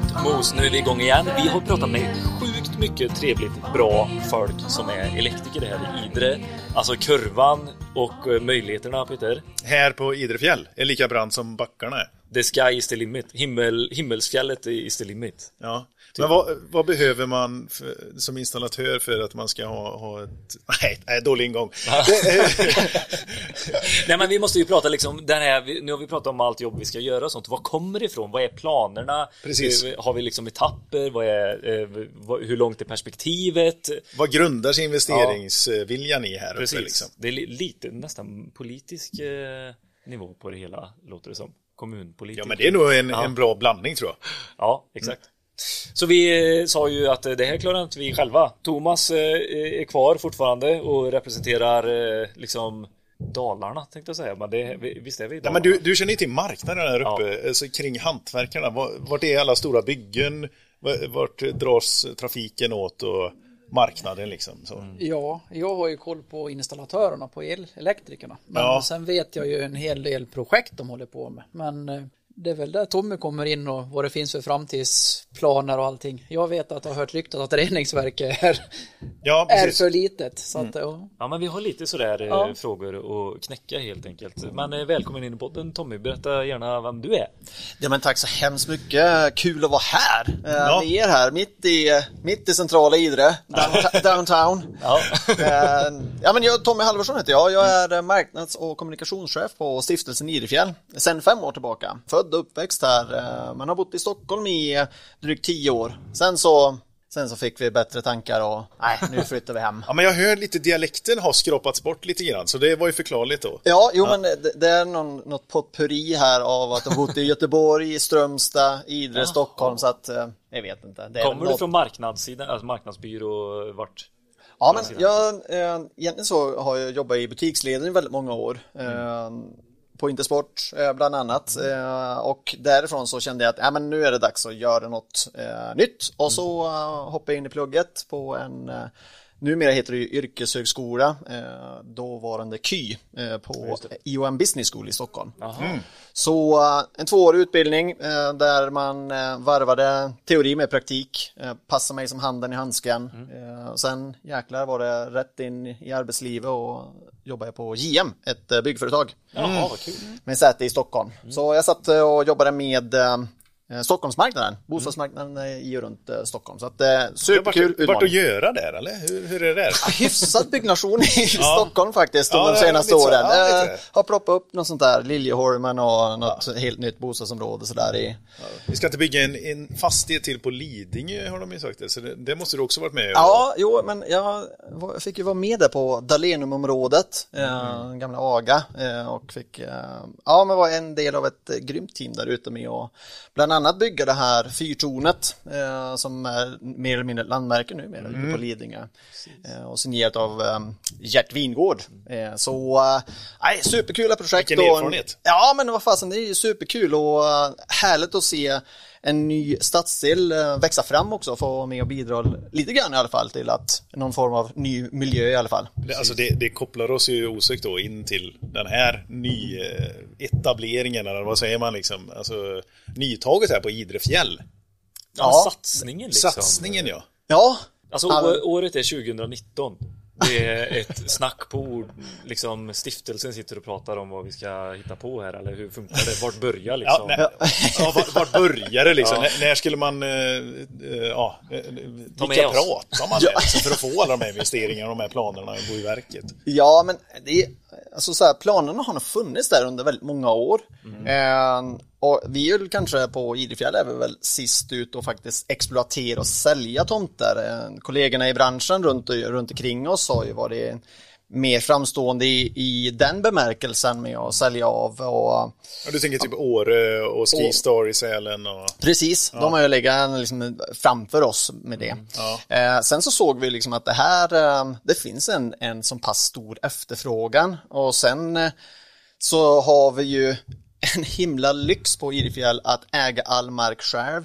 Gött mos, nu är vi igång igen. Vi har pratat med sjukt mycket trevligt, bra folk som är elektriker här i Idre. Alltså kurvan och eh, möjligheterna, Peter. Här på Idrefjäll är lika brant som backarna är. The sky is the limit. Himmel, himmelsfjället is the limit. Ja. Men vad, vad behöver man för, som installatör för att man ska ha, ha ett... Nej, nej dålig ingång. Nej men vi måste ju prata liksom, den här, nu har vi pratat om allt jobb vi ska göra och sånt. Var kommer det ifrån? Vad är planerna? Precis. Eh, Har vi liksom etapper? Vad är, eh, vad, hur långt är perspektivet? vad grundar sig investeringsviljan i här Precis. uppe liksom? Det är li- lite nästan politisk eh, nivå på det hela, låter det som. Kommunpolitik. Ja, men det är nog en, Ja. en bra blandning tror jag. Ja, exakt. Så vi eh, sa ju att eh, det här klarar inte vi själva. Thomas eh, är kvar fortfarande och representerar liksom Dalarna tänkte jag säga, men det, vi- visst är vi i Ja, men du, du känner ju till marknaden här Ja. uppe, alltså, kring hantverkarna. Var- Vart är alla stora byggen? Var- Vart dras trafiken åt och marknaden liksom? Så. Mm. Ja, jag har ju koll på installatörerna, på elelektrikerna. Men Ja. sen vet jag ju en hel del projekt de håller på med. Men det är väl där Tommy kommer in och vad det finns för framtidsplaner och allting. Jag vet att jag har hört ryktet att reningsverket är, Ja, är för litet. Så att, ja. Ja, men vi har lite sådär eh, Ja. frågor att knäcka helt enkelt. Men eh, välkommen in i podden Tommy, berätta gärna vem du är. Ja men tack så hemskt mycket, kul att vara här eh, Ja. med er här mitt i, mitt i centrala Idre, downtown. Ja. Ja men jag, Tommy Halvarsson heter jag, jag är marknads och kommunikationschef på stiftelsen Idrefjäll sedan fem år tillbaka. Född och uppväxt här, eh, man har bott i Stockholm i eh, drygt tio år. Sen så, sen så fick vi bättre tankar och nej, nu flyttar vi hem. Ja, men jag hör lite dialekten har skrapats bort lite grann, så det var ju förklarligt då. Ja, jo men det, det är någon, något potpurri här av att ha bott i Göteborg, Strömstad, Idre, Stockholm så att eh, jag vet inte. Kommer du något- från marknadssidan, alltså marknadsbyrå, vart? Ja, men jag, eh, egentligen så har jag jobbat i butiksledning väldigt många år. Eh, på Intersport eh, bland annat. Eh, och därifrån så kände jag att ja, men nu är det dags att göra något eh, nytt. Och så hoppade jag in i plugget på en Numera heter det ju yrkeshögskola, eh, dåvarande KY eh, på IOM Business School i Stockholm. Så eh, en tvåårig utbildning eh, där man eh, varvade teori med praktik, eh, passade mig som handen i handsken. Eh, sen jäklar var det rätt in i arbetslivet och jobbade på JM, ett byggföretag Jaha, vad kul. med säte i Stockholm. Så jag satt och jobbade med Stockholmsmarknaden, bostadsmarknaden eh, i och runt eh, Stockholm. Så att, eh, Vart, superkul vart att utmaning. göra där eller? Hur, hur är det där? Hyfsad byggnation i Stockholm faktiskt Ja, de senaste lite så. åren. Ja. Eh, har ploppat upp något sånt där, Liljeholmen och något helt nytt bostadsområde sådär i. Vi ska inte bygga en, en fastighet till på Lidingö har de ju sagt det, så det, det måste du också varit med och- Ja, jo, men jag fick ju vara med där på Dalenumområdet, eh, gamla AGA eh, och fick, eh, ja men var en del av ett eh, grymt team där ute med och bland annat bygga det här fyrtornet eh, som är mer eller mindre landmärke nu med ute på Lidingö eh, och signerat av eh, Gert Wingård. Eh, så, eh, superkula projekt. Vilken och en- erfarenhet. Ja, men vad fasen, det är ju superkul och eh, härligt att se en ny stadsdel eh, växa fram också, få vara med och bidra lite grann i alla fall till att någon form av ny miljö i alla fall. Det, alltså det, det kopplar oss ju osökt då in till den här nyetableringen, eller vad säger man liksom, alltså nytaget här på Idrefjäll. Ja, satsningen liksom. Satsningen ja. Ja, Alltså Ja. året är 2019. Det är ett snack på ord, liksom stiftelsen sitter och pratar om vad vi ska hitta på här eller hur funkar det? Vart börjar Ja, liksom? nej, ja, vart, vart börjar det liksom? När, när skulle man, eh, eh, ja, eh, Ta med vilka pratar man med liksom, för att få alla de här investeringarna och de här planerna att gå i verket? Ja, men det är, alltså så här, planerna har nog funnits där under väldigt många år. Eh, och vi är kanske på Idefjäll är vi väl sist ut och faktiskt exploatera och sälja tomter. Eh, kollegorna i branschen runt, runt omkring oss har ju varit mer framstående i, i den bemärkelsen med att sälja av och Ja, du tänker typ Åre och Skistar i Sälen och... Precis, de har ju legat liksom framför oss med det. Ja. Eh, sen så såg vi liksom att det här, eh, det finns en, en så pass stor efterfrågan och sen eh, så har vi ju en himla lyx på Idefjäll att äga all mark själv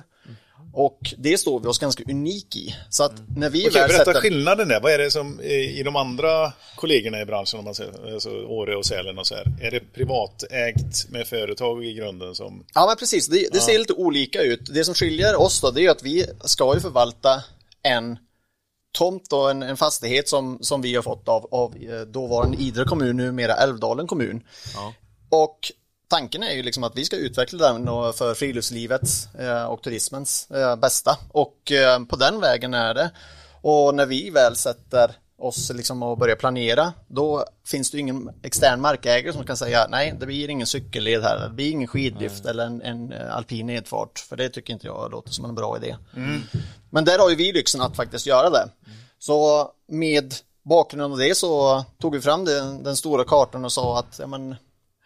Och det står vi oss ganska unik i. Så att när vi Okej, väl berätta sätter... skillnaden där. Vad är det som i de andra kollegorna i branschen, om man säger, alltså Åre och Sälen och så här. Är det privatägt med företag i grunden som... Ja men precis, det, det ser lite olika ut. Det som skiljer oss då, det är att vi ska ju förvalta en tomt och en, en fastighet som, som vi har fått av, av eh, dåvarande Idre kommun, numera Älvdalen kommun. Och tanken är ju liksom att vi ska utveckla den för friluftslivets eh, och turismens eh, bästa. Och eh, på den vägen är det. Och när vi väl sätter oss liksom och börjar planera, då finns det ingen extern markägare som kan säga nej, det blir ingen cykelled här, det blir ingen skidlift eller en, en alpin nedfart, för det tycker inte jag låter som en bra idé. Men där har ju vi lyxen att faktiskt göra det. Så med bakgrund av det så tog vi fram den, den stora kartan och sa att ja, men,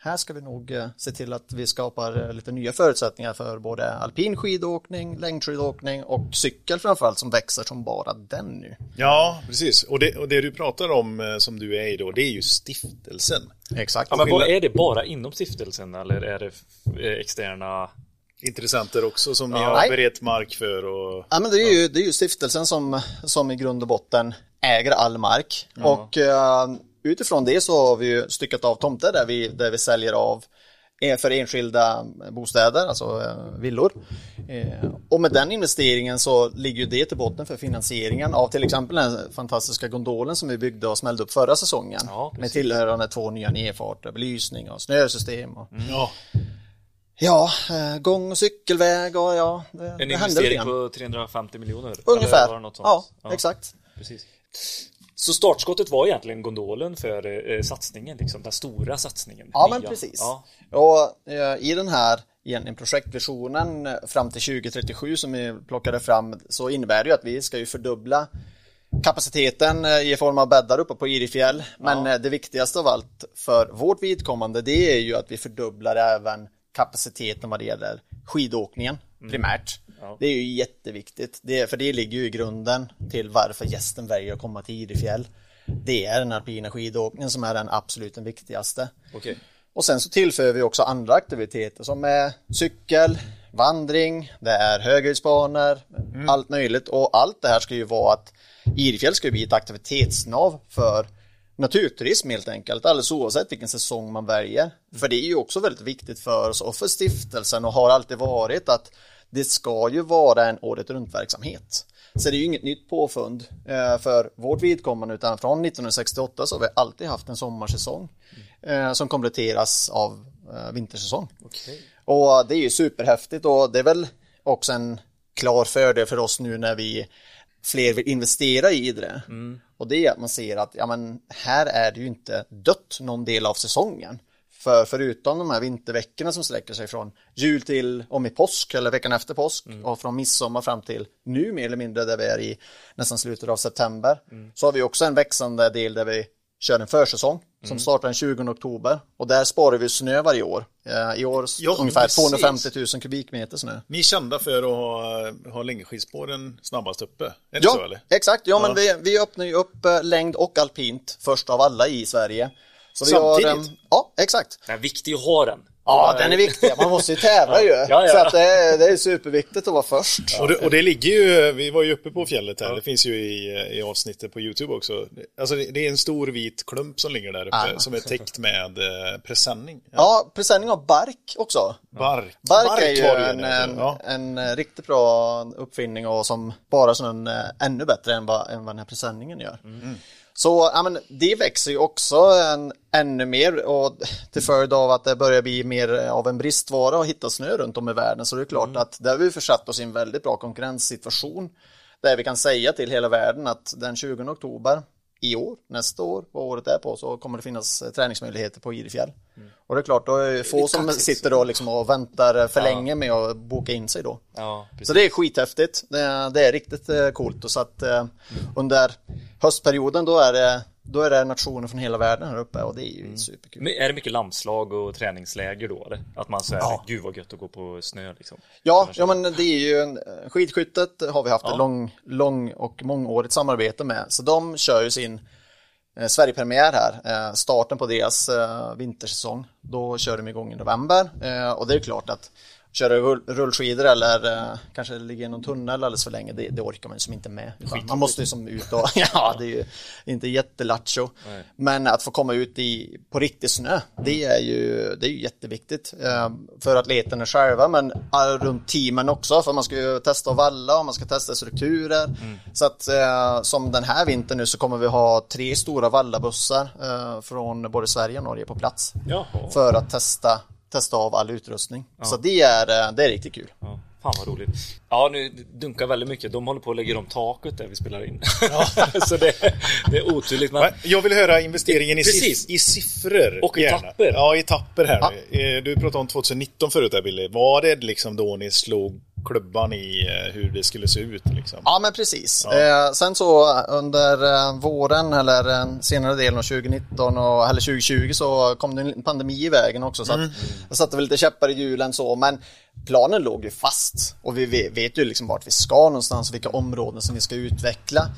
här ska vi nog eh, se till att vi skapar eh, lite nya förutsättningar för både alpin skidåkning, längdskidåkning och cykel framförallt som växer som bara den nu. Ja, precis. Och det, och det du pratar om eh, som du är i då, det är ju stiftelsen. Exakt. Ja, men vad är det bara inom stiftelsen eller är det externa? Intressenter också som ni Ja. har Nej. berett mark för och... Ja, men det, är ju, det är ju stiftelsen som, som i grund och botten äger all mark. Och eh, utifrån det så har vi ju styckat av tomter där vi, där vi säljer av för enskilda bostäder, alltså eh, villor. Eh, och med den investeringen så ligger ju det till botten för finansieringen av till exempel den fantastiska gondolen som vi byggde och smällde upp förra säsongen. Ja, med tillhörande två nya nedfarter, belysning och snösystem. Och, Ja, Ja, eh, gång och cykelväg och ja, det, En det investering på 350 miljoner? Ungefär. Sånt? Ja, exakt. Precis. Så startskottet var egentligen gondolen för eh, satsningen, liksom den stora satsningen? Ja, men Nya. precis. Ja. Och eh, i den här egentligen projektvisionen eh, fram till 2037 som vi plockade fram så innebär det ju att vi ska ju fördubbla kapaciteten eh, i form av bäddar uppe på Irifjäll. Men eh, det viktigaste av allt för vårt vidkommande det är ju att vi fördubblar även kapaciteten vad det gäller skidåkningen primärt. Det är ju jätteviktigt, det, för det ligger ju i grunden till varför gästen väljer att komma till Irifjäll. Det är den alpina skidåkningen som är den absolut den viktigaste. Okej. Och sen så tillför vi också andra aktiviteter som är cykel, vandring, det är höghöjdsbanor, allt möjligt. Och allt det här ska ju vara att Irfjäll ska ju bli ett aktivitetsnav för naturturism helt enkelt, alldeles oavsett vilken säsong man väljer. För det är ju också väldigt viktigt för oss och för stiftelsen och har alltid varit att det ska ju vara en året runt verksamhet. Så det är ju inget nytt påfund eh, för vårt vidkommande utan från 1968 så har vi alltid haft en sommarsäsong eh, som kompletteras av eh, vintersäsong. Okej. Och det är ju superhäftigt och det är väl också en klar fördel för oss nu när vi fler vill investera i det. Och det är att man ser att ja, men här är det ju inte dött någon del av säsongen. För förutom de här vinterveckorna som sträcker sig från jul till om i påsk eller veckan efter påsk och från midsommar fram till nu mer eller mindre där vi är i nästan slutet av september så har vi också en växande del där vi kör en försäsong som startar den 20 oktober och där sparar vi snö varje år. Eh, I år Ja, ungefär precis. 250 000 kubikmeter snö. Ni är kända för att ha, ha längdskidspåren snabbast uppe. Är det så Ja, eller? exakt. Ja, Ja. men vi, vi öppnar ju upp eh, längd och alpint först av alla i Sverige. Så vi Samtidigt? Har, ja, exakt. Det är viktigt att ha den. Ja, den är viktig. Man måste ju tävla ju. Ja, ja. Så att det, är, det är superviktigt att vara först. Och det, och det ligger ju, vi var ju uppe på fjället här, det finns ju i, i avsnittet på YouTube också. Alltså det, det är en stor vit klump som ligger där uppe Ah. som är täckt med eh, presenning. Ja, presenning av bark också. Bark. Bark, är ju en, en, ja. en, eh, riktigt bra uppfinning och som bara en, eh, ännu bättre än vad, än vad den här presenningen gör. Så ja, men det växer ju också en, ännu mer och till följd av att det börjar bli mer av en bristvara att hitta snö runt om i världen så det är klart att där har vi försatt oss i en väldigt bra konkurrenssituation. Där vi kan säga till hela världen att den 20 oktober i år, nästa år, vad året är på, så kommer det finnas eh, träningsmöjligheter på Irifjäll. Och det är klart, då är det få som kaxigt. sitter då liksom och väntar för länge med att boka in sig då. Ja. Så det är skithäftigt. Det är, det är riktigt eh, coolt. Och så att eh, under höstperioden då är, det, då är det nationer från hela världen här uppe och det är ju superkul. Men är det mycket landslag och träningsläger då eller? Att man säger, Ja. gud vad gött att gå på snö liksom. Ja, ja men det är ju en, skidskyttet har vi haft Ja. ett lång, lång och mångårigt samarbete med. Så de kör ju sin eh, Sverigepremiär här, eh, starten på deras eh, vintersäsong. Då kör de igång i november eh, och det är klart att köra rull, rullskidor eller eh, kanske ligga i någon tunnel alldeles för länge, det, det orkar man ju som inte med. Man måste ju som ut och, ja det är ju inte jättelattjo. Men att få komma ut i, på riktig snö, det är ju, det är ju jätteviktigt. Eh, för atleterna själva, men eh, runt teamen också, för man ska ju testa att valla och man ska testa strukturer. Så att eh, som den här vintern nu så kommer vi ha tre stora vallabussar eh, från både Sverige och Norge på plats. Jaha. För att testa, testa av all utrustning. Så det är, eh, det är riktigt kul. Ja, fan vad roligt. Ja, nu dunkar väldigt mycket. De håller på att lägga om taket där vi spelar in. så det, det är oturligt. Men Jag vill höra investeringen i, siff- i siffror. Och gärna. etapper. Ja, etapper här nu. Eh, Du pratade om 2019 förut där Billy. Var det liksom då ni slog klubban i eh, hur det skulle se ut liksom? Ja men precis. Eh, sen så under eh, våren eller eh, senare delen av 2019 och, eller 2020 så kom det en pandemi i vägen också så att jag satte väl lite käppar i hjulen så men planen låg ju fast och vi ve- vet ju liksom vart vi ska någonstans och vilka områden som vi ska utveckla.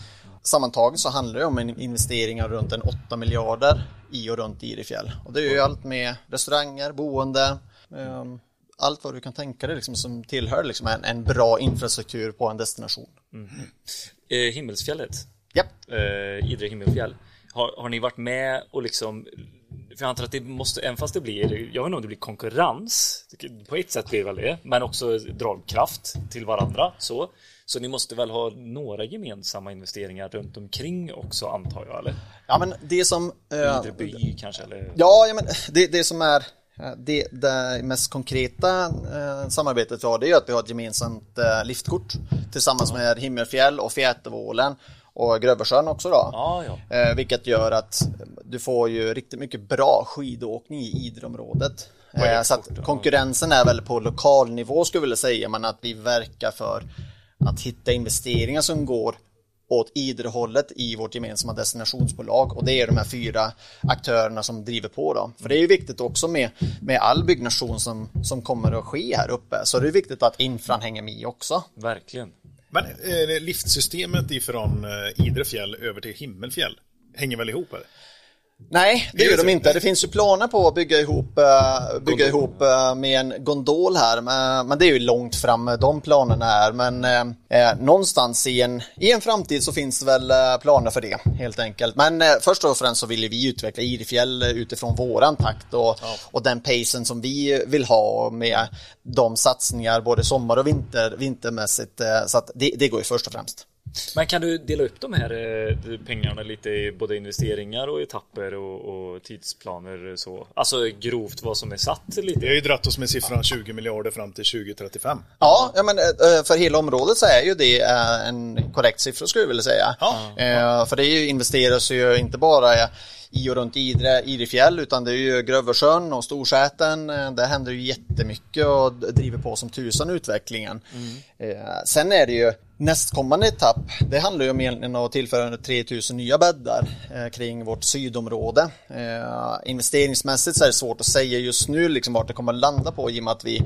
Sammantaget så handlar det om investeringar runt en 8 miljarder i och runt Idefjäll. Och det är ju allt med restauranger, boende, ehm, allt vad du kan tänka dig liksom, som tillhör liksom, en, en bra infrastruktur på en destination. eh, Himmelsfjället, Japp. eh, Idre Himmelfjäll. Har, har ni varit med och liksom för jag antar att det måste, även fast det blir, jag vet inte om det blir konkurrens, på ett sätt blir det väl det, men också dragkraft till varandra så. Så ni måste väl ha några gemensamma investeringar runt omkring också antar jag, eller? Ja men det som... eh, Idre by kanske, eller? ja, ja men det, det som är det, det mest konkreta eh, samarbetet vi har det är att vi har ett gemensamt eh, liftkort tillsammans med Himmelfjäll och Fjätervålen och Grövelsjön också då. Ja, ja. Eh, vilket gör att du får ju riktigt mycket bra skidåkning i Idreområdet. Eh, så att konkurrensen är väl på lokal nivå skulle jag vilja säga, men att vi verkar för att hitta investeringar som går åt Idrehållet i vårt gemensamma destinationsbolag och det är de här fyra aktörerna som driver på då. För det är ju viktigt också med, med all byggnation som, som kommer att ske här uppe så det är viktigt att infran hänger med också. Verkligen. Men eh, liftsystemet ifrån eh, Idre fjäll över till Himmelfjäll hänger väl ihop? Eller? Nej, det gör de inte. Det finns ju planer på att bygga ihop, eh, bygga ihop eh, med en gondol här, men, det är ju långt fram de planerna är. Men eh, eh, någonstans i en, i en framtid så finns det väl planer för det, helt enkelt. Men eh, först och främst så vill ju vi utveckla Idefjäll eh, utifrån våran takt och, och den pacen som vi vill ha med de satsningar både sommar och vinter, vintermässigt. Så att det, det går ju först och främst. Men kan du dela upp de här eh, pengarna lite i både investeringar och etapper och, och tidsplaner så? Alltså grovt vad som är satt Vi lite? har ju dratt oss med siffran 20 miljarder fram till 2035. Ja, ja men eh, för hela området så är ju det eh, en korrekt siffra skulle jag vilja säga. Ja. Eh, För det investeras ju inte bara i och runt Idre, Idrefjäll utan det är ju Grövelsjön och Storsäten. Eh, Där händer ju jättemycket och driver på som tusan utvecklingen. Eh, Sen är det ju nästkommande etapp. Det handlar ju om egentligen att tillföra 3000 nya bäddar eh, kring vårt sydområde. Eh, investeringsmässigt så är det svårt att säga just nu liksom vart det kommer att landa på i och med att vi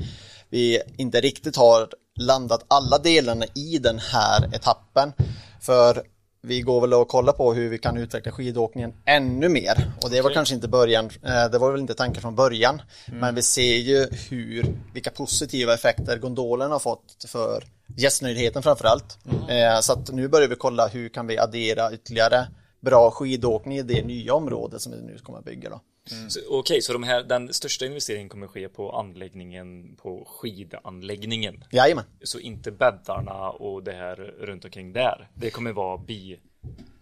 vi inte riktigt har landat alla delarna i den här etappen. För vi går väl och kollar på hur vi kan utveckla skidåkningen ännu mer. Och det var kanske inte början, eh, det var väl inte tanken från början. Men vi ser ju hur, vilka positiva effekter gondolen har fått för gästnöjdheten framförallt. Eh, Så att nu börjar vi kolla hur kan vi addera ytterligare bra skidåkning i det nya området som vi nu kommer att bygga då. Så, Okej, så de här, den största investeringen kommer ske på anläggningen, på skidanläggningen? Jajamän. Så inte bäddarna och det här runt omkring där? Det kommer vara bi...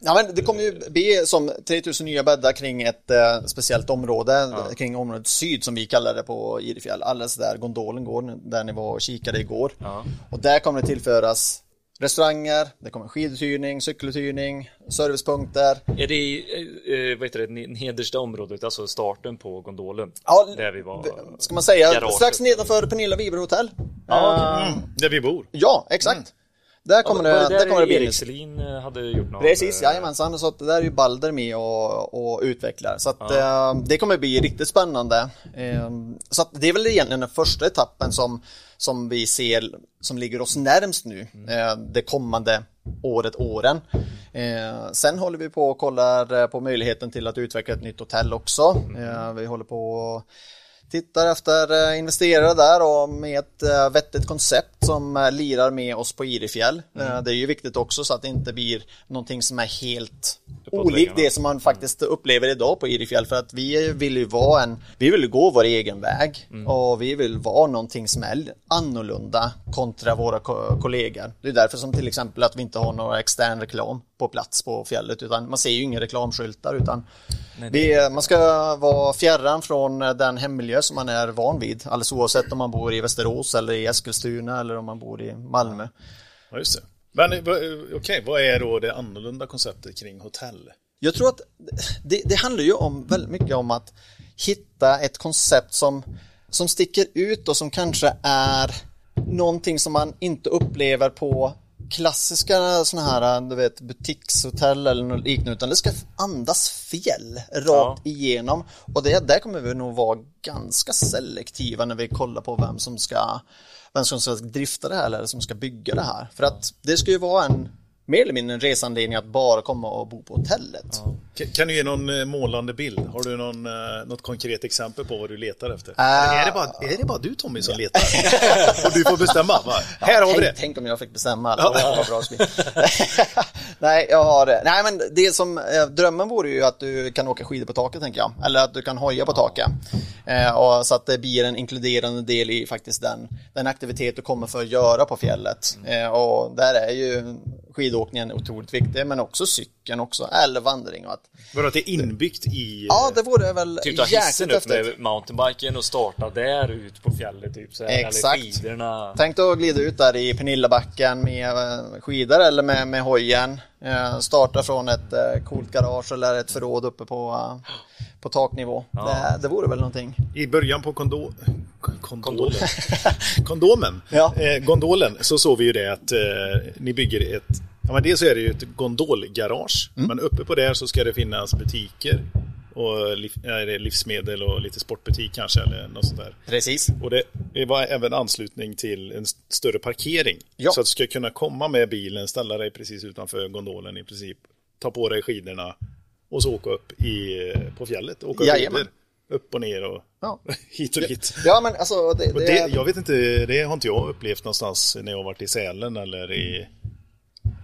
Ja, men det kommer ju bli som 3000 nya bäddar kring ett eh, speciellt område, kring området syd som vi kallar det på Idefjäll. Alldeles där gondolen går, där ni var och kikade igår. Ja. Och där kommer det tillföras restauranger, det kommer skiduthyrning, cykeluthyrning, servicepunkter. Är det i, eh, eh, vad heter det, ne- nedersta området, alltså starten på gondolen? Ja, Där vi var... Ska man säga, Garaget. strax nedanför Pernilla Wiber hotell. Ja, okej. Eh, Där vi bor. ja exakt. Där kommer Var det, det där kommer det bli Erik Selin hade gjort något? Precis, jajamensan. Så att det där är ju Balder med och, och utvecklar. Så att eh, det kommer bli riktigt spännande. Så att det är väl egentligen den första etappen som, som vi ser som ligger oss närmst nu. Eh, det kommande året, åren. Eh, sen håller vi på och kollar eh, på möjligheten till att utveckla ett nytt hotell också. Eh, vi håller på tittar efter eh, investerare där och med ett eh, vettigt koncept som eh, lirar med oss på Irifjäll. Mm. Det är ju viktigt också så att det inte blir någonting som är helt olikt det som man faktiskt upplever idag på Irifjäll för att vi vill ju vara en, vi vill gå vår egen väg mm. och vi vill vara någonting som är annorlunda kontra våra kollegor. Det är därför som till exempel att vi inte har några extern reklam på plats på fjället utan man ser ju inga reklamskyltar utan Nej, det... man ska vara fjärran från den hemmiljö som man är van vid alldeles oavsett om man bor i Västerås eller i Eskilstuna eller om man bor i Malmö. Ja, just det. Men eh, okej, okay, vad är då det annorlunda konceptet kring hotell? Jag tror att det, det handlar ju om väldigt mycket om att hitta ett koncept som, som sticker ut och som kanske är någonting som man inte upplever på klassiska sådana här du vet, butikshotell eller något liknande utan det ska andas fjäll rakt ja. igenom och det, där kommer vi nog vara ganska selektiva när vi kollar på vem som ska vem som ska drifta det här eller som ska bygga det här för att det ska ju vara en mer eller mindre en resanledning att bara komma och bo på hotellet. Ja. Kan du ge någon eh, målande bild? Har du någon, eh, något konkret exempel på vad du letar efter? Uh, är, det bara, är det bara du Tommy som letar? och du får bestämma? Va? Ja, här har tänk, vi det! Tänk om jag fick bestämma. Ja. bra nej, jag har Nej, men det som drömmen vore ju att du kan åka skidor på taket tänker jag. Eller att du kan hoja på taket. Eh, och så att det blir en inkluderande del i faktiskt den, den aktivitet du kommer för att göra på fjället. Eh, och där är ju skidåkningen otroligt viktig, men också cykeln också, eller vandring. Och att, Vadå, att det är inbyggt i... Ja, det vore väl Typ ta hissen upp med mountainbiken och starta där ut på fjället, typ så här, Exakt. Eller skidorna. Tänk dig att glida ut där i Pernillabacken med eh, skidor eller med, med hojen. Eh, starta från ett eh, coolt garage eller ett förråd uppe på, på taknivå. Ja. Det, det vore väl någonting. I början på kondo kondolen. kondomen, ja. eh, gondolen, så såg vi ju det att eh, ni bygger ett, ja men dels är det ju ett gondolgarage, mm. men uppe på där så ska det finnas butiker och liv, livsmedel och lite sportbutik kanske eller något sånt där. Precis. Och det, det var även anslutning till en större parkering. Ja. Så att du ska kunna komma med bilen, ställa dig precis utanför gondolen i princip, ta på dig skidorna och så åka upp i, på fjället. Åka skidor upp och ner och ja. hit och dit. Ja, men alltså, det, det, det, jag vet inte, det har inte jag upplevt någonstans när jag varit i Sälen eller i...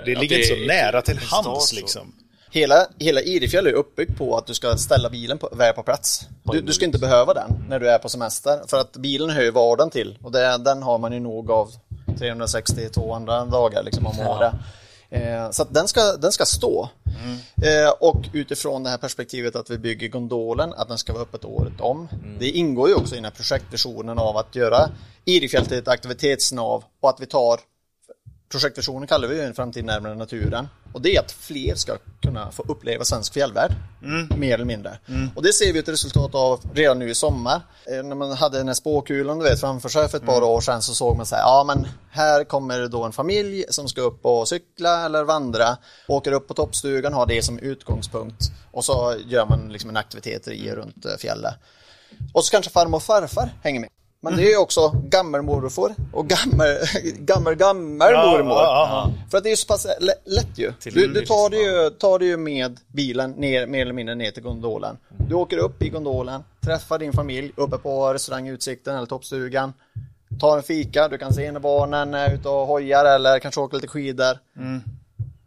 Det ligger inte så nära till hands liksom. Hela, hela Idefjäll är uppbyggt på att du ska ställa bilen på, väl på plats. Du, du, ska inte behöva den när du är på semester. För att bilen hör ju vardagen till. Och det, den har man ju nog av 362 andra dagar liksom om året. Eh, så den ska, den ska stå. Mm. Eh, och utifrån det här perspektivet att vi bygger gondolen, att den ska vara öppet året om. Mm. Det ingår ju också i den här projektvisionen av att göra Idefjäll till ett aktivitetsnav och att vi tar Projektvisionen kallar vi ju en framtid närmare naturen. Och det är att fler ska kunna få uppleva svensk fjällvärld. Mm. Mer eller mindre. Mm. Och det ser vi ett resultat av redan nu i sommar. Eh, när man hade den här spåkulan du vet, framför sig för ett par mm. år sedan så såg man så här, ja men här kommer då en familj som ska upp och cykla eller vandra. Åker upp på toppstugan, har det som utgångspunkt. Och så gör man liksom en aktivitet i runt eh, fjället. Och så kanske farmor och farfar hänger med. Men det är ju också gammelmorfar och gammel, gammel, gammelmormor. Ja, ja, ja. För att det är ju så pass lätt ju. Du, du tar, det ju, tar det ju med bilen ner, mer eller mindre ner till gondolen. Du åker upp i gondolen, träffar din familj uppe på restaurangutsikten eller toppstugan. Tar en fika, du kan se när barnen är ute och hojar eller kanske åker lite skidor. Mm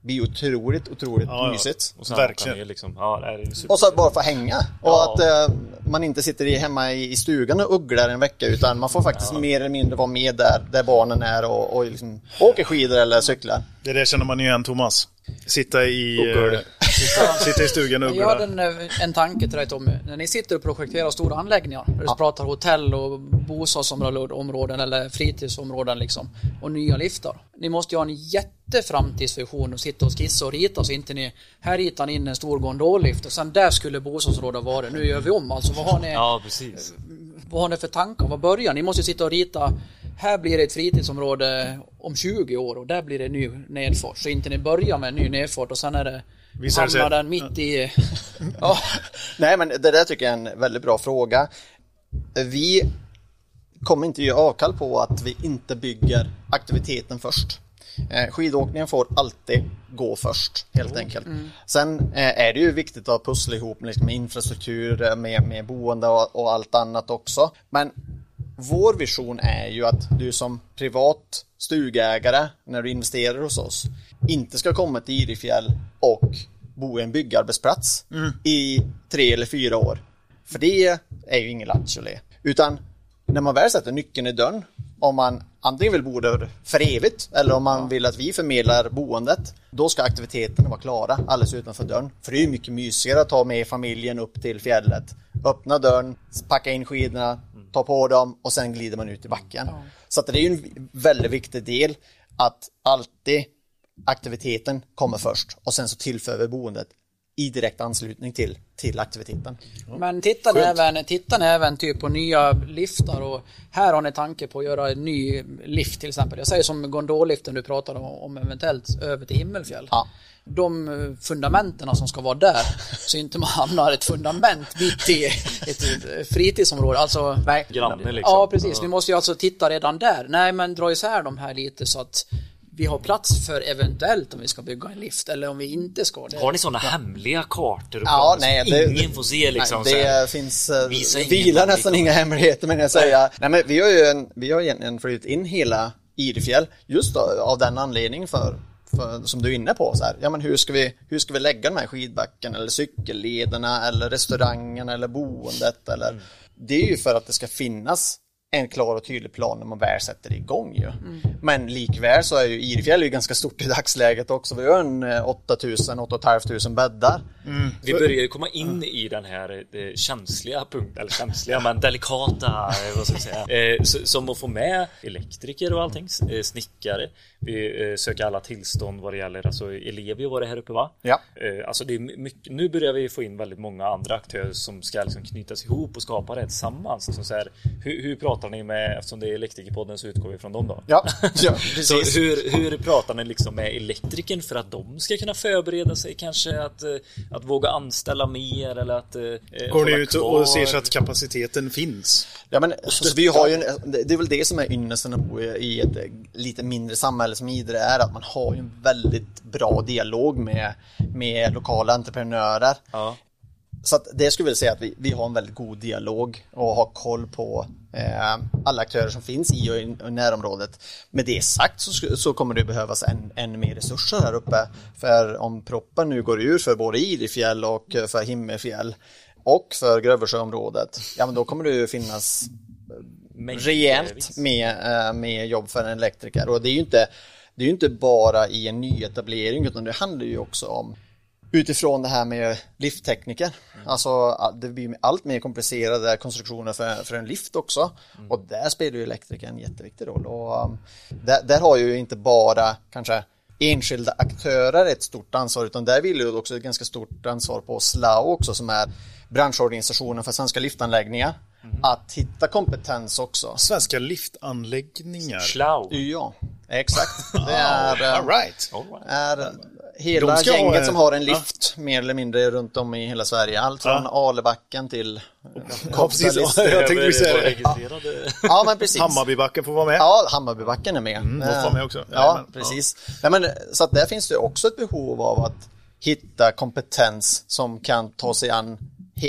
blir otroligt, otroligt ja, mysigt. Och Verkligen. Liksom, ja, det är och så att bara få hänga. Och att eh, man inte sitter hemma i, i stugan och ugglar en vecka utan man får faktiskt mer eller mindre vara med där, där barnen är och, och liksom, åker skidor eller cyklar. Det där känner man igen Thomas. Sitta i, uh, sitta, sitta, i stugan och uggla. Jag hade en, eh, en tanke till dig Tommy. När ni sitter och projekterar stora anläggningar, när du ja. pratar hotell och bostadsområden eller fritidsområden liksom, och nya liftar. Ni måste ju ha en jätteframtidsvision och sitta och skissa och rita så inte ni, här ritar ni in en stor gondollift och sen där skulle bostadsområdet vara. Nu gör vi om alltså. Vad har ni, ja, precis. Vad har ni för tankar? Vad börjar ni? måste sitta och rita här blir det ett fritidsområde om 20 år och där blir det en ny nedfart. Så inte ni börjar med en ny nedfart och sen är det hamnar den mitt i... ja. Nej men det där tycker jag är en väldigt bra fråga. Vi kommer inte ge avkall på att vi inte bygger aktiviteten först. Eh, skidåkningen får alltid gå först, helt enkelt. Sen eh, är det ju viktigt att pussla ihop liksom, med infrastruktur, eh, med, med boende och, och allt annat också. Men vår vision är ju att du som privat stugägare, när du investerar hos oss, inte ska komma till Idefjäll och bo i en byggarbetsplats i tre eller fyra år. För det är ju ingen lattjo Utan när man väl sätter nyckeln i dörren, om man antingen vill bo där för evigt eller om man vill att vi förmedlar boendet, då ska aktiviteterna vara klara alldeles utanför dörren. För det är ju mycket mysigare att ta med familjen upp till fjället, öppna dörren, packa in skidorna, ta på dem och sen glider man ut i backen. Så det är ju en väldigt viktig del att alltid aktiviteten kommer först och sen så tillför vi boendet i direkt anslutning till, till aktiviteten. Men tittar ni, även, tittar ni även typ på nya liftar och här har ni tanke på att göra en ny lift till exempel. Jag säger som gondoliften du pratade om, om eventuellt över till Himmelfjäll. Ja. De eh, fundamenten som ska vara där, så inte man hamnar ett fundament mitt i ett fritidsområde. Alltså, Nej, Granne liksom. Ja, precis. Vi måste ju alltså titta redan där. Nej, men dra isär de här lite så att vi har plats för eventuellt om vi ska bygga en lift eller om vi inte ska det. Har ni sådana hemliga kartor och Ja, nej, det- ingen får se liksom? Nej, så här? det finns, eh, vilar nästan inga hemligheter men jag säga. Nej men vi har ju en, vi har egentligen flyttat in hela Idefjäll just då, av den anledningen för, för, som du är inne på, så här, ja men hur ska vi, hur ska vi lägga de här skidbacken eller cykellederna eller restaurangen eller boendet eller Mm. det är ju för att det ska finnas en klar och tydlig plan när man väl sätter igång ju. Men likväl så är ju Idefjäll ju ganska stort i dagsläget också. Vi har en eh, 8000, 8500 bäddar. Vi börjar ju komma in i den här eh, känsliga punkten, eller känsliga men delikata, eh, vad ska jag säga, eh, som att få med elektriker och allting, eh, snickare. Vi eh, söker alla tillstånd vad det gäller, alltså Ellevio var det här uppe va? Ja. Eh, Alltså det är mycket, nu börjar vi få in väldigt många andra aktörer som ska liksom knytas ihop och skapa det tillsammans. Så så här, hur, hur pratar ni med, eftersom det är Elektrikerpodden så utgår vi från dem då? Ja, ja Så precis. hur, hur pratar ni liksom med elektrikern för att de ska kunna förbereda sig kanske att, eh, att våga anställa mer eller att eh, Går hålla ni ut kvar? och ser så att kapaciteten finns? Ja, men, alltså, vi har ju en, det är väl det som är ynnesten att bo i ett eh, lite mindre samhälle som Idre är, att man har ju en väldigt bra dialog med, med lokala entreprenörer. Ja. Så att det skulle jag vilja säga att vi, vi har en väldigt god dialog och har koll på eh, alla aktörer som finns i och i, närområdet. Med det sagt så, så kommer det behövas än, ännu mer resurser här uppe. För om proppen nu går ur för både Idefjäll och eh, för Himmelfjäll och för Grövelsjöområdet, ja men då kommer det ju finnas rejält med, eh, med jobb för en elektriker. Och det är ju inte, det är ju inte bara i en nyetablering utan det handlar ju också om utifrån det här med lifttekniker. Alltså det blir allt mer komplicerade konstruktioner för, för en lift också. Och där spelar ju elektrikern en jätteviktig roll. Och um, där, där har ju inte bara kanske enskilda aktörer ett stort ansvar utan där vill ju också ett ganska stort ansvar på SLAO också som är branschorganisationen för svenska liftanläggningar. Att hitta kompetens också. Svenska liftanläggningar. Schlau. Ja, exakt. Det är, eh, All right. All right. är hela ha gänget som har en ja. lift mer eller mindre runt om i hela Sverige. Allt från Ja. Alebacken till Ja, precis. Kopparlister. Jag tänkte vi säga Vara det. registrerade. Ja, men precis. Hammarbybacken får vara med. Ja, Hammarbybacken är med. Mm, vara med också. Ja, Jajamän. precis. Nej, men, så att där finns det också ett behov av att hitta kompetens som kan ta sig an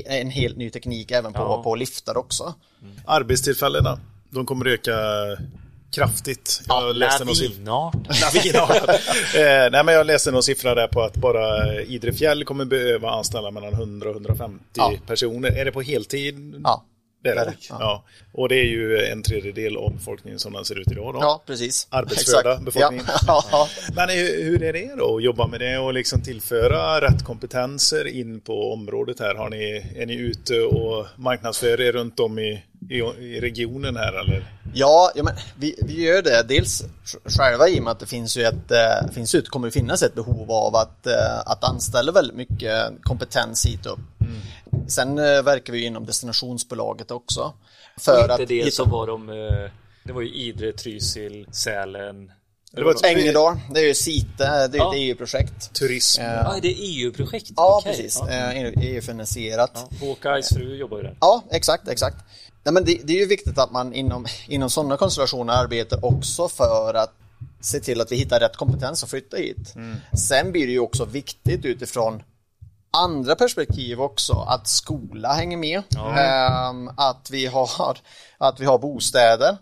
en helt ny teknik även på, Ja. på liftar också. Arbetstillfällena, de kommer öka kraftigt. Jag läste någon siffra. Lavinart. Lavinartat. eh, nej, men jag läste någon siffra där på att bara Idre fjäll kommer behöva anställa mellan 100 och 150 Ja. personer. Är det på heltid? Ja. Det är det. Ja. ja. Och det är ju en tredjedel av befolkningen som den ser ut idag. Då. Ja, precis. Arbetsförda Exakt. befolkningen. Ja. ja. Men hur hur är det då att jobba med det och liksom tillföra rätt kompetenser in på området här? Har ni, är ni ute och marknadsför er runt om i, i, i regionen här eller? Ja, ja men vi, vi gör det dels själva i och med att det finns ju ett, eh, finns det kommer finnas ett behov av att, eh, att anställa väldigt mycket kompetens hit upp. Sen eh, verkar vi inom destinationsbolaget också. För Inte att det hitta- som var de, eh, det var ju Idre, Trysil, Sälen. Det var det är ju CITE, det är Ja. ett EU-projekt. Turism? Eh, Ja, det är EU-projekt. Ja, Okej. precis. Ja. Eh, EU-finansierat. Ja. Håkais fru jobbar ju där. Ja, exakt, exakt. Nej, men det, det är ju viktigt att man inom, inom sådana konstellationer arbetar också för att se till att vi hittar rätt kompetens att flytta hit. Mm. Sen blir det ju också viktigt utifrån andra perspektiv också, att skola hänger med. Ja. Um, att, vi har, att vi har bostäder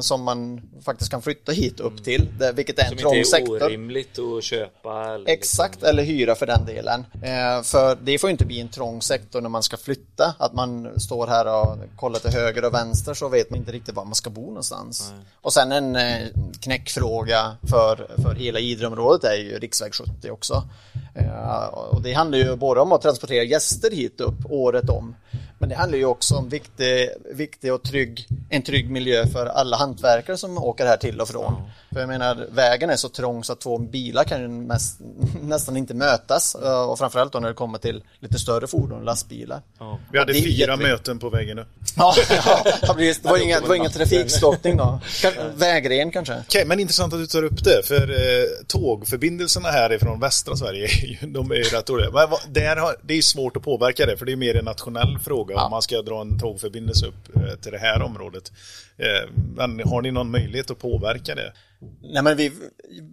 som man faktiskt kan flytta hit upp mm. till, det, vilket är en trång sektor. Som inte är orimligt att köpa. Eller Exakt, liksom. eller hyra för den delen. Uh, för det får inte bli en trång sektor när man ska flytta, att man står här och kollar till höger och vänster så vet man inte riktigt var man ska bo någonstans. Nej. Och sen en uh, knäckfråga för, för hela Idreområdet är ju riksväg 70 också. Och det handlar ju både om att transportera gäster hit upp året om. Men det handlar ju också om viktig, viktig och trygg, en trygg miljö för alla hantverkare som åker här till och från. För jag menar, vägen är så trång så att två bilar kan ju mest, nästan inte mötas. Och framförallt då när det kommer till lite större fordon, lastbilar. Ja. Vi hade fyra möten på vägen upp. Ja, ja det var ingen, det var ingen trafikstockning då. Vägren kanske. Okay, men intressant att du tar upp det. För eh, tågförbindelserna härifrån västra Sverige, de är ju rätt dåliga. Men där har, det är svårt att påverka det, för det är mer en nationell fråga ja. om man ska dra en tågförbindelse upp eh, till det här området. Eh, men har ni någon möjlighet att påverka det? Nej, men vi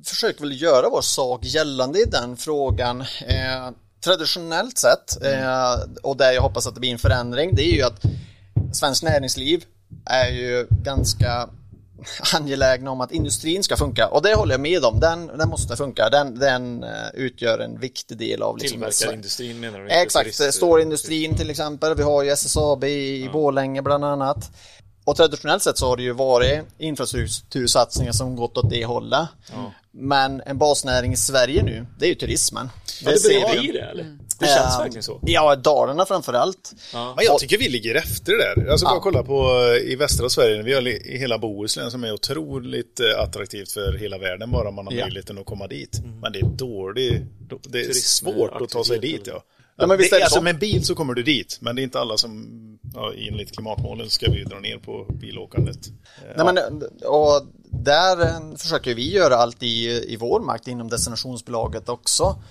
försöker väl göra vår sak gällande i den frågan. Eh, traditionellt sett, eh, och där jag hoppas att det blir en förändring, det är ju att svenskt näringsliv är ju ganska angelägna om att industrin ska funka och det håller jag med om. Den, den måste funka. Den, den uh, utgör en viktig del av liksom, Tillverkarindustrin menar du? Exakt, stålindustrin till exempel. Vi har ju SSAB i ja. Borlänge bland annat. Och traditionellt sett så har det ju varit infrastruktursatsningar som gått åt det hållet. Ja. Men en basnäring i Sverige nu, det är ju turismen. Det, det börjar bli det eller? Det känns uh, verkligen så. Ja, Dalarna framförallt. Ja. Men jag tycker vi ligger efter det där. Alltså bara ja. kolla på i västra Sverige, vi har i hela Bohuslän som är otroligt eh, attraktivt för hela världen bara man har ja. möjligheten att komma dit. Mm. Men det är dåligt, det är Turism, svårt att ta sig dit ja. Ja, men visst är det alltså, med bil så kommer du dit, men det är inte alla som ja, enligt klimatmålen ska vi dra ner på bilåkandet. Nej, men, och där eh, försöker vi göra allt i, i vår makt inom destinationsbolaget också.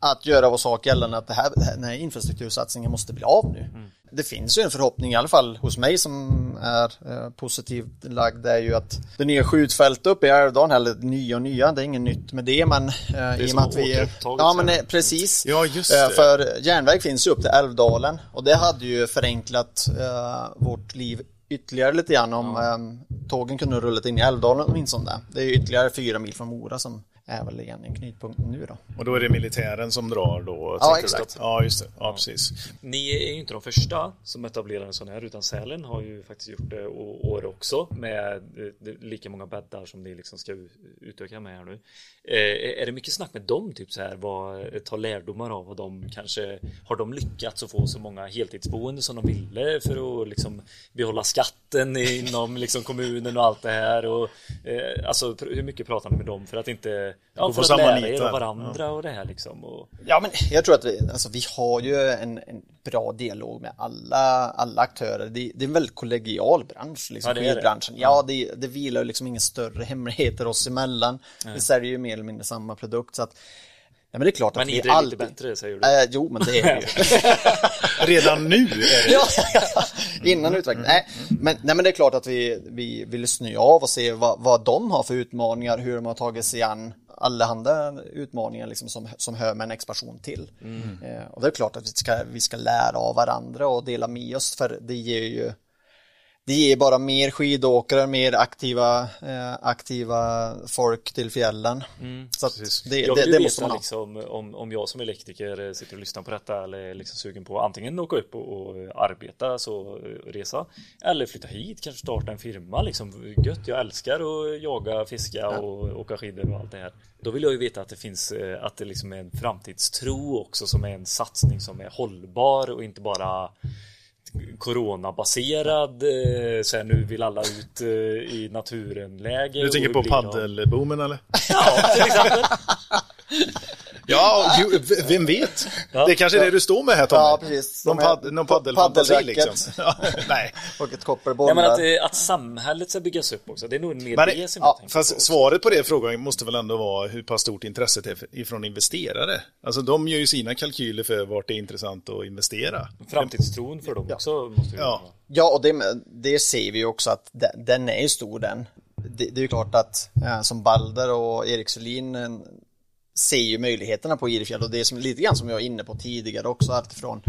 Att göra vår sak gällande att det här, den här infrastruktursatsningen måste bli av nu. Mm. Det finns ju en förhoppning, i alla fall hos mig som är eh, positivt lagd, det är ju att det nya skjutfältet uppe i Älvdalen, eller nya och nya, det är inget nytt med det, men eh, det är i och med att vi... Ja, men eh, precis. Ja, just eh, det. För järnväg finns ju upp till Älvdalen och det hade ju förenklat eh, vårt liv ytterligare lite grann om ja. um, tågen kunde rullat in i Älvdalen åtminstone. Det är ytterligare fyra mil från Mora som är väl egentligen knutpunkten nu då. Och då är det militären som drar då? Ja, exakt. Ja, just det. Ja, precis. Ni är ju inte de första som etablerar en sån här, utan Sälen har ju faktiskt gjort det år också med eh, lika många bäddar som ni liksom ska utöka med här nu. Eh, är det mycket snack med dem, typ så här, vad, ta lärdomar av vad de kanske, har de lyckats att få så många heltidsboende som de ville för att liksom behålla skatten inom liksom kommunen och allt det här och eh, alltså hur mycket pratar ni med dem för att inte Ja, för att lära er av varandra ja. och det här liksom. Och... Ja, men jag tror att vi, alltså, vi har ju en, en bra dialog med alla, alla aktörer. Det, det är en väldigt kollegial bransch, liksom, ja, det branschen. Det. Ja, det, det vilar liksom inga större hemligheter oss emellan. Nej. Vi säljer ju mer eller mindre samma produkt. Så att, Ja, men det är klart men att vi är alltid... lite bättre säger du? Äh, jo, men det är det ju. Redan nu är det ja, ja, innan utvecklingen. Nej, men, nej, men det är klart att vi, vi vill snöa av och se vad, vad de har för utmaningar, hur de har tagit sig an allehanda utmaningar liksom som, som hör med en expansion till. Mm. Eh, och det är klart att vi ska, vi ska lära av varandra och dela med oss för det ger ju det ger bara mer skidåkare, mer aktiva, eh, aktiva folk till fjällen. Mm, så det, jag det, det måste man ha. Liksom, om, om jag som elektriker sitter och lyssnar på detta eller är liksom sugen på antingen åka upp och, och arbeta, så eh, resa, eller flytta hit, kanske starta en firma. Liksom, gött, jag älskar att jaga, fiska ja. och åka skidor och allt det här. Då vill jag ju veta att det finns, eh, att det liksom är en framtidstro också som är en satsning som är hållbar och inte bara coronabaserad eh, så här, nu vill alla ut eh, i naturen läge Du tänker på paddelboomen eller? Ja, till exempel Ja, ju, vem vet? Ja, det är kanske är det du står med här Tommy? Ja, precis. Någon, pad, någon paddelfantasi liksom. nej. Och ett kopparboll. men att, att samhället ska byggas upp också, det är nog mer men, det som ja, jag Fast på. svaret på det frågan måste väl ändå vara hur pass stort intresset är ifrån investerare? Alltså de gör ju sina kalkyler för vart det är intressant att investera. Framtidstron för dem också måste ju ja. ja, och det, det ser vi ju också att den är stor den det, det är ju klart att eh, som Balder och Erik Selin eh, ser ju möjligheterna på Irefjäll och det är som, lite grann som jag var inne på tidigare också, alltifrån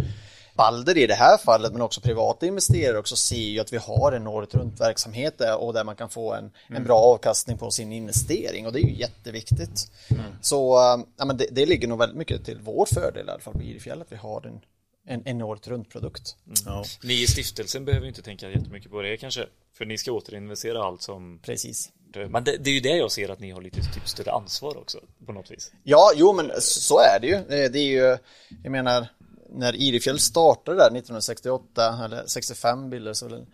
Balder i det här fallet men också privata investerare också ser ju att vi har en året runt verksamhet där och där man kan få en, mm. en bra avkastning på sin investering och det är ju jätteviktigt. Mm. Så ja, men det, det, ligger nog väldigt mycket till vår fördel i alla fall på Irefjäll att vi har en, en, en året runt produkt. Mm. Ja. Ni i stiftelsen behöver inte tänka jättemycket på det kanske för ni ska återinvestera allt som Precis. Eh, men det, det, är ju det jag ser att ni har lite typ större ansvar också på något vis. Ja, jo men så är det ju. Det är ju, jag menar, när Idefjäll startade där 1968 eller 65 bilder så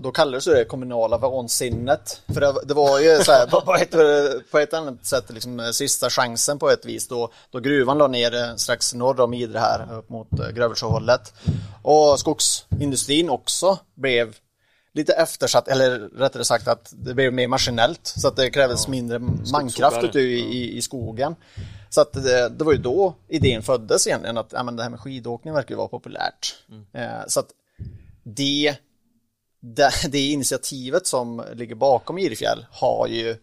då kallades det kommunala vansinnet. För det, det var ju så här, på, ett, på ett annat sätt liksom, eh, sista chansen på ett vis då, då gruvan la ner eh, strax norr om Idre här upp mot Grövelsjöhållet. Och skogsindustrin också blev lite eftersatt, eller rättare sagt att det blev mer maskinellt så att det krävdes ja. mindre mankraft ute i, i, i, skogen. Så att det, det, var ju då idén föddes egentligen att ja, men det här med skidåkning verkar ju vara populärt. Mm. Eh, så att det, det, det initiativet som ligger bakom Irefjäll har ju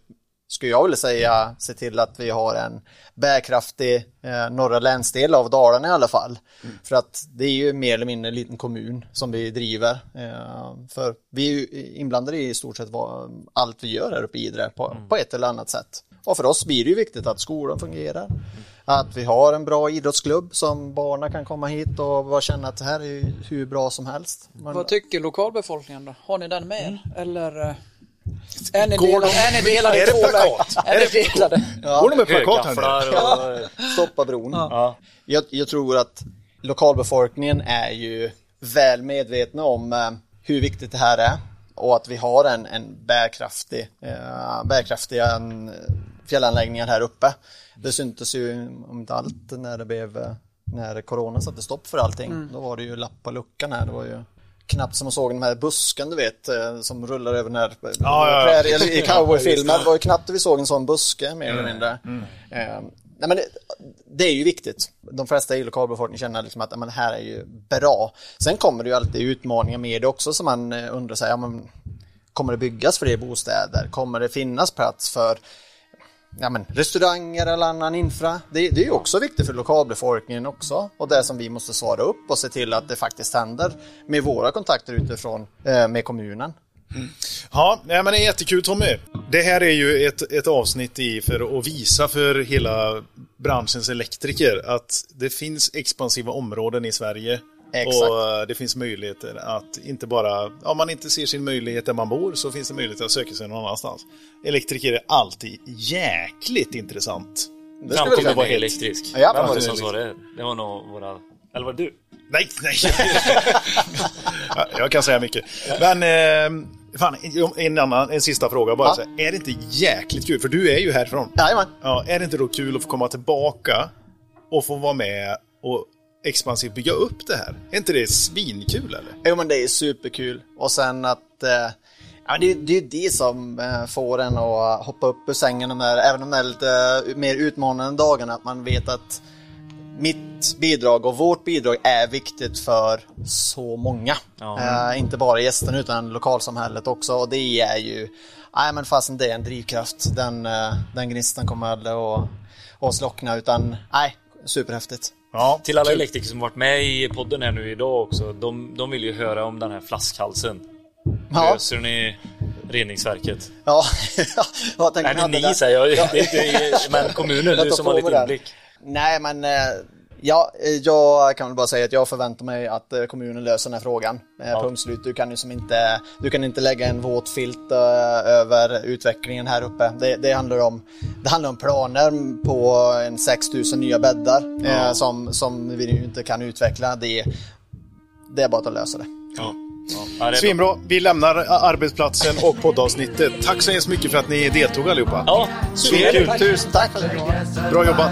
skulle jag vilja säga, se till att vi har en bärkraftig eh, norra länsdel av Dalarna i alla fall. Mm. För att det är ju mer eller mindre en liten kommun som vi driver. Eh, för vi är ju inblandade i stort sett vad, allt vi gör här uppe i Idre på, mm. på ett eller annat sätt. Och för oss blir det ju viktigt att skolan fungerar. Mm. Att vi har en bra idrottsklubb som barnen kan komma hit och bara känna att det här är hur bra som helst. Men... Vad tycker lokalbefolkningen då? Har ni den med mm. eller? Eh, är delade, de, är delade är det plakat? Är det delade? Ja. Går de med plakat här ja. Stoppa bron. Ja. Jag, jag, tror att lokalbefolkningen är ju väl medvetna om eh, hur viktigt det här är och att vi har en, en bärkraftig, eh, bärkraftiga en, fjällanläggningar här uppe. Det syntes ju om inte allt när det blev eh, när corona satte stopp för allting. Mm. Då var det ju lapp på luckan här. Det var ju knappt som man såg den här busken du vet eh, som rullar över den här ja, ja, ja. i cowboyfilmer. Det var ju knappt vi såg en sån buske mer eller mindre. Mm. Eh, nej, men det, det, är ju viktigt. De flesta i lokalbefolkningen känner liksom att men, det här är ju bra. Sen kommer det ju alltid utmaningar med det också som man eh, undrar sig, ja, men, kommer det byggas fler bostäder? Kommer det finnas plats för ja, men, restauranger eller annan infra. Det, det är ju också viktigt för lokalbefolkningen också och det som vi måste svara upp och se till att det faktiskt händer med våra kontakter utifrån eh, med kommunen. Mm. Ja, men det är jättekul Tommy. Det här är ju ett, ett avsnitt i för att visa för hela branschens elektriker att det finns expansiva områden i Sverige Exakt. Och eh, det finns möjligheter att inte bara, om man inte ser sin möjlighet där man bor så finns det möjlighet att söka sig någon annanstans. Elektriker är alltid jäkligt intressant. Det Fram till att vara elektrisk. Ja, Vem var det som sa det? Det var nog våra, eller var det du? Nej, nej. jag kan säga mycket. Men eh, fan, en, annan, en sista fråga bara. Ja. Är det inte jäkligt kul? För du är ju härifrån. Jajamän. Ja, är det inte då kul att få komma tillbaka och få vara med och expansivt bygga upp det här. Är inte det svinkul eller? Jo men det är superkul. Och sen att eh, ja, det, det är det som eh, får en att hoppa upp ur sängen de där, även de där lite mer utmanande dagarna. Att man vet att mitt bidrag och vårt bidrag är viktigt för så många. Eh, inte bara gästerna utan lokalsamhället också. Och det är ju, nej men fasen det är en drivkraft. Den, eh, den gnistan kommer aldrig att, att slockna utan nej, superhäftigt. Ja, Till alla elektriker som varit med i podden här nu idag också, de, de vill ju höra om den här flaskhalsen. Ja. Löser ni reningsverket? Ja, jag tänkte Nej, ni säger jag, ja. det är inte, men kommunen, du som har lite inblick. Nej, men eh, Ja, eh, jag kan väl bara säga att jag förväntar mig att eh, kommunen löser den här frågan. Ja. Punkt slut. Du kan ju som inte, du kan inte lägga en våt filt över utvecklingen här uppe. Det, det, handlar, om, det handlar om planer på en 6000 nya bäddar ja. eh, som, som vi nu inte kan utveckla. Det, det är bara att lösa det. Ja. Ja, Svinbra. Vi lämnar arbetsplatsen och poddavsnittet. Tack så hemskt mycket för att ni deltog allihopa. Ja. Tusen tack för det. Bra jobbat.